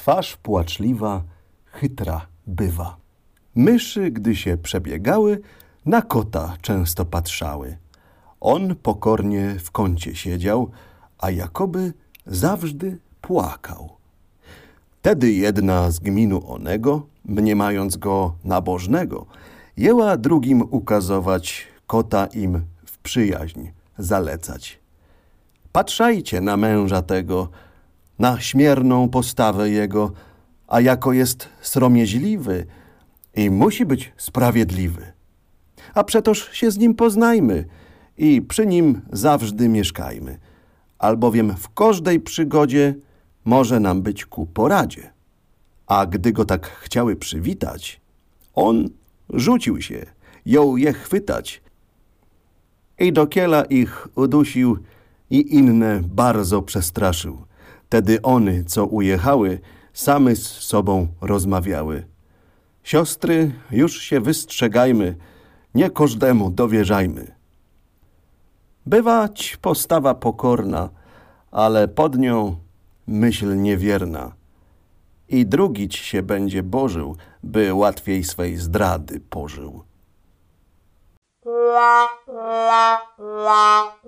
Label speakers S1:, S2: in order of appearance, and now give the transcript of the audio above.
S1: Twarz płaczliwa, chytra bywa. Myszy, gdy się przebiegały, na kota często patrzały. On pokornie w kącie siedział, a jakoby zawsze płakał. Tedy jedna z gminu onego, mniemając go nabożnego, jęła drugim ukazować, kota im w przyjaźń zalecać. Patrzajcie na męża tego, na śmierną postawę jego, a jako jest sromieźliwy i musi być sprawiedliwy. A przetoż się z nim poznajmy i przy nim zawsze mieszkajmy, albowiem w każdej przygodzie może nam być ku poradzie. A gdy go tak chciały przywitać, on rzucił się, jął je chwytać i do kiela ich udusił i inne bardzo przestraszył. Tedy one, co ujechały, same z sobą rozmawiały. Siostry, już się wystrzegajmy, nie każdemu dowierzajmy. Bywać postawa pokorna, ale pod nią myśl niewierna. I drugić się będzie bożył, by łatwiej swej zdrady pożył.
S2: La, la, la.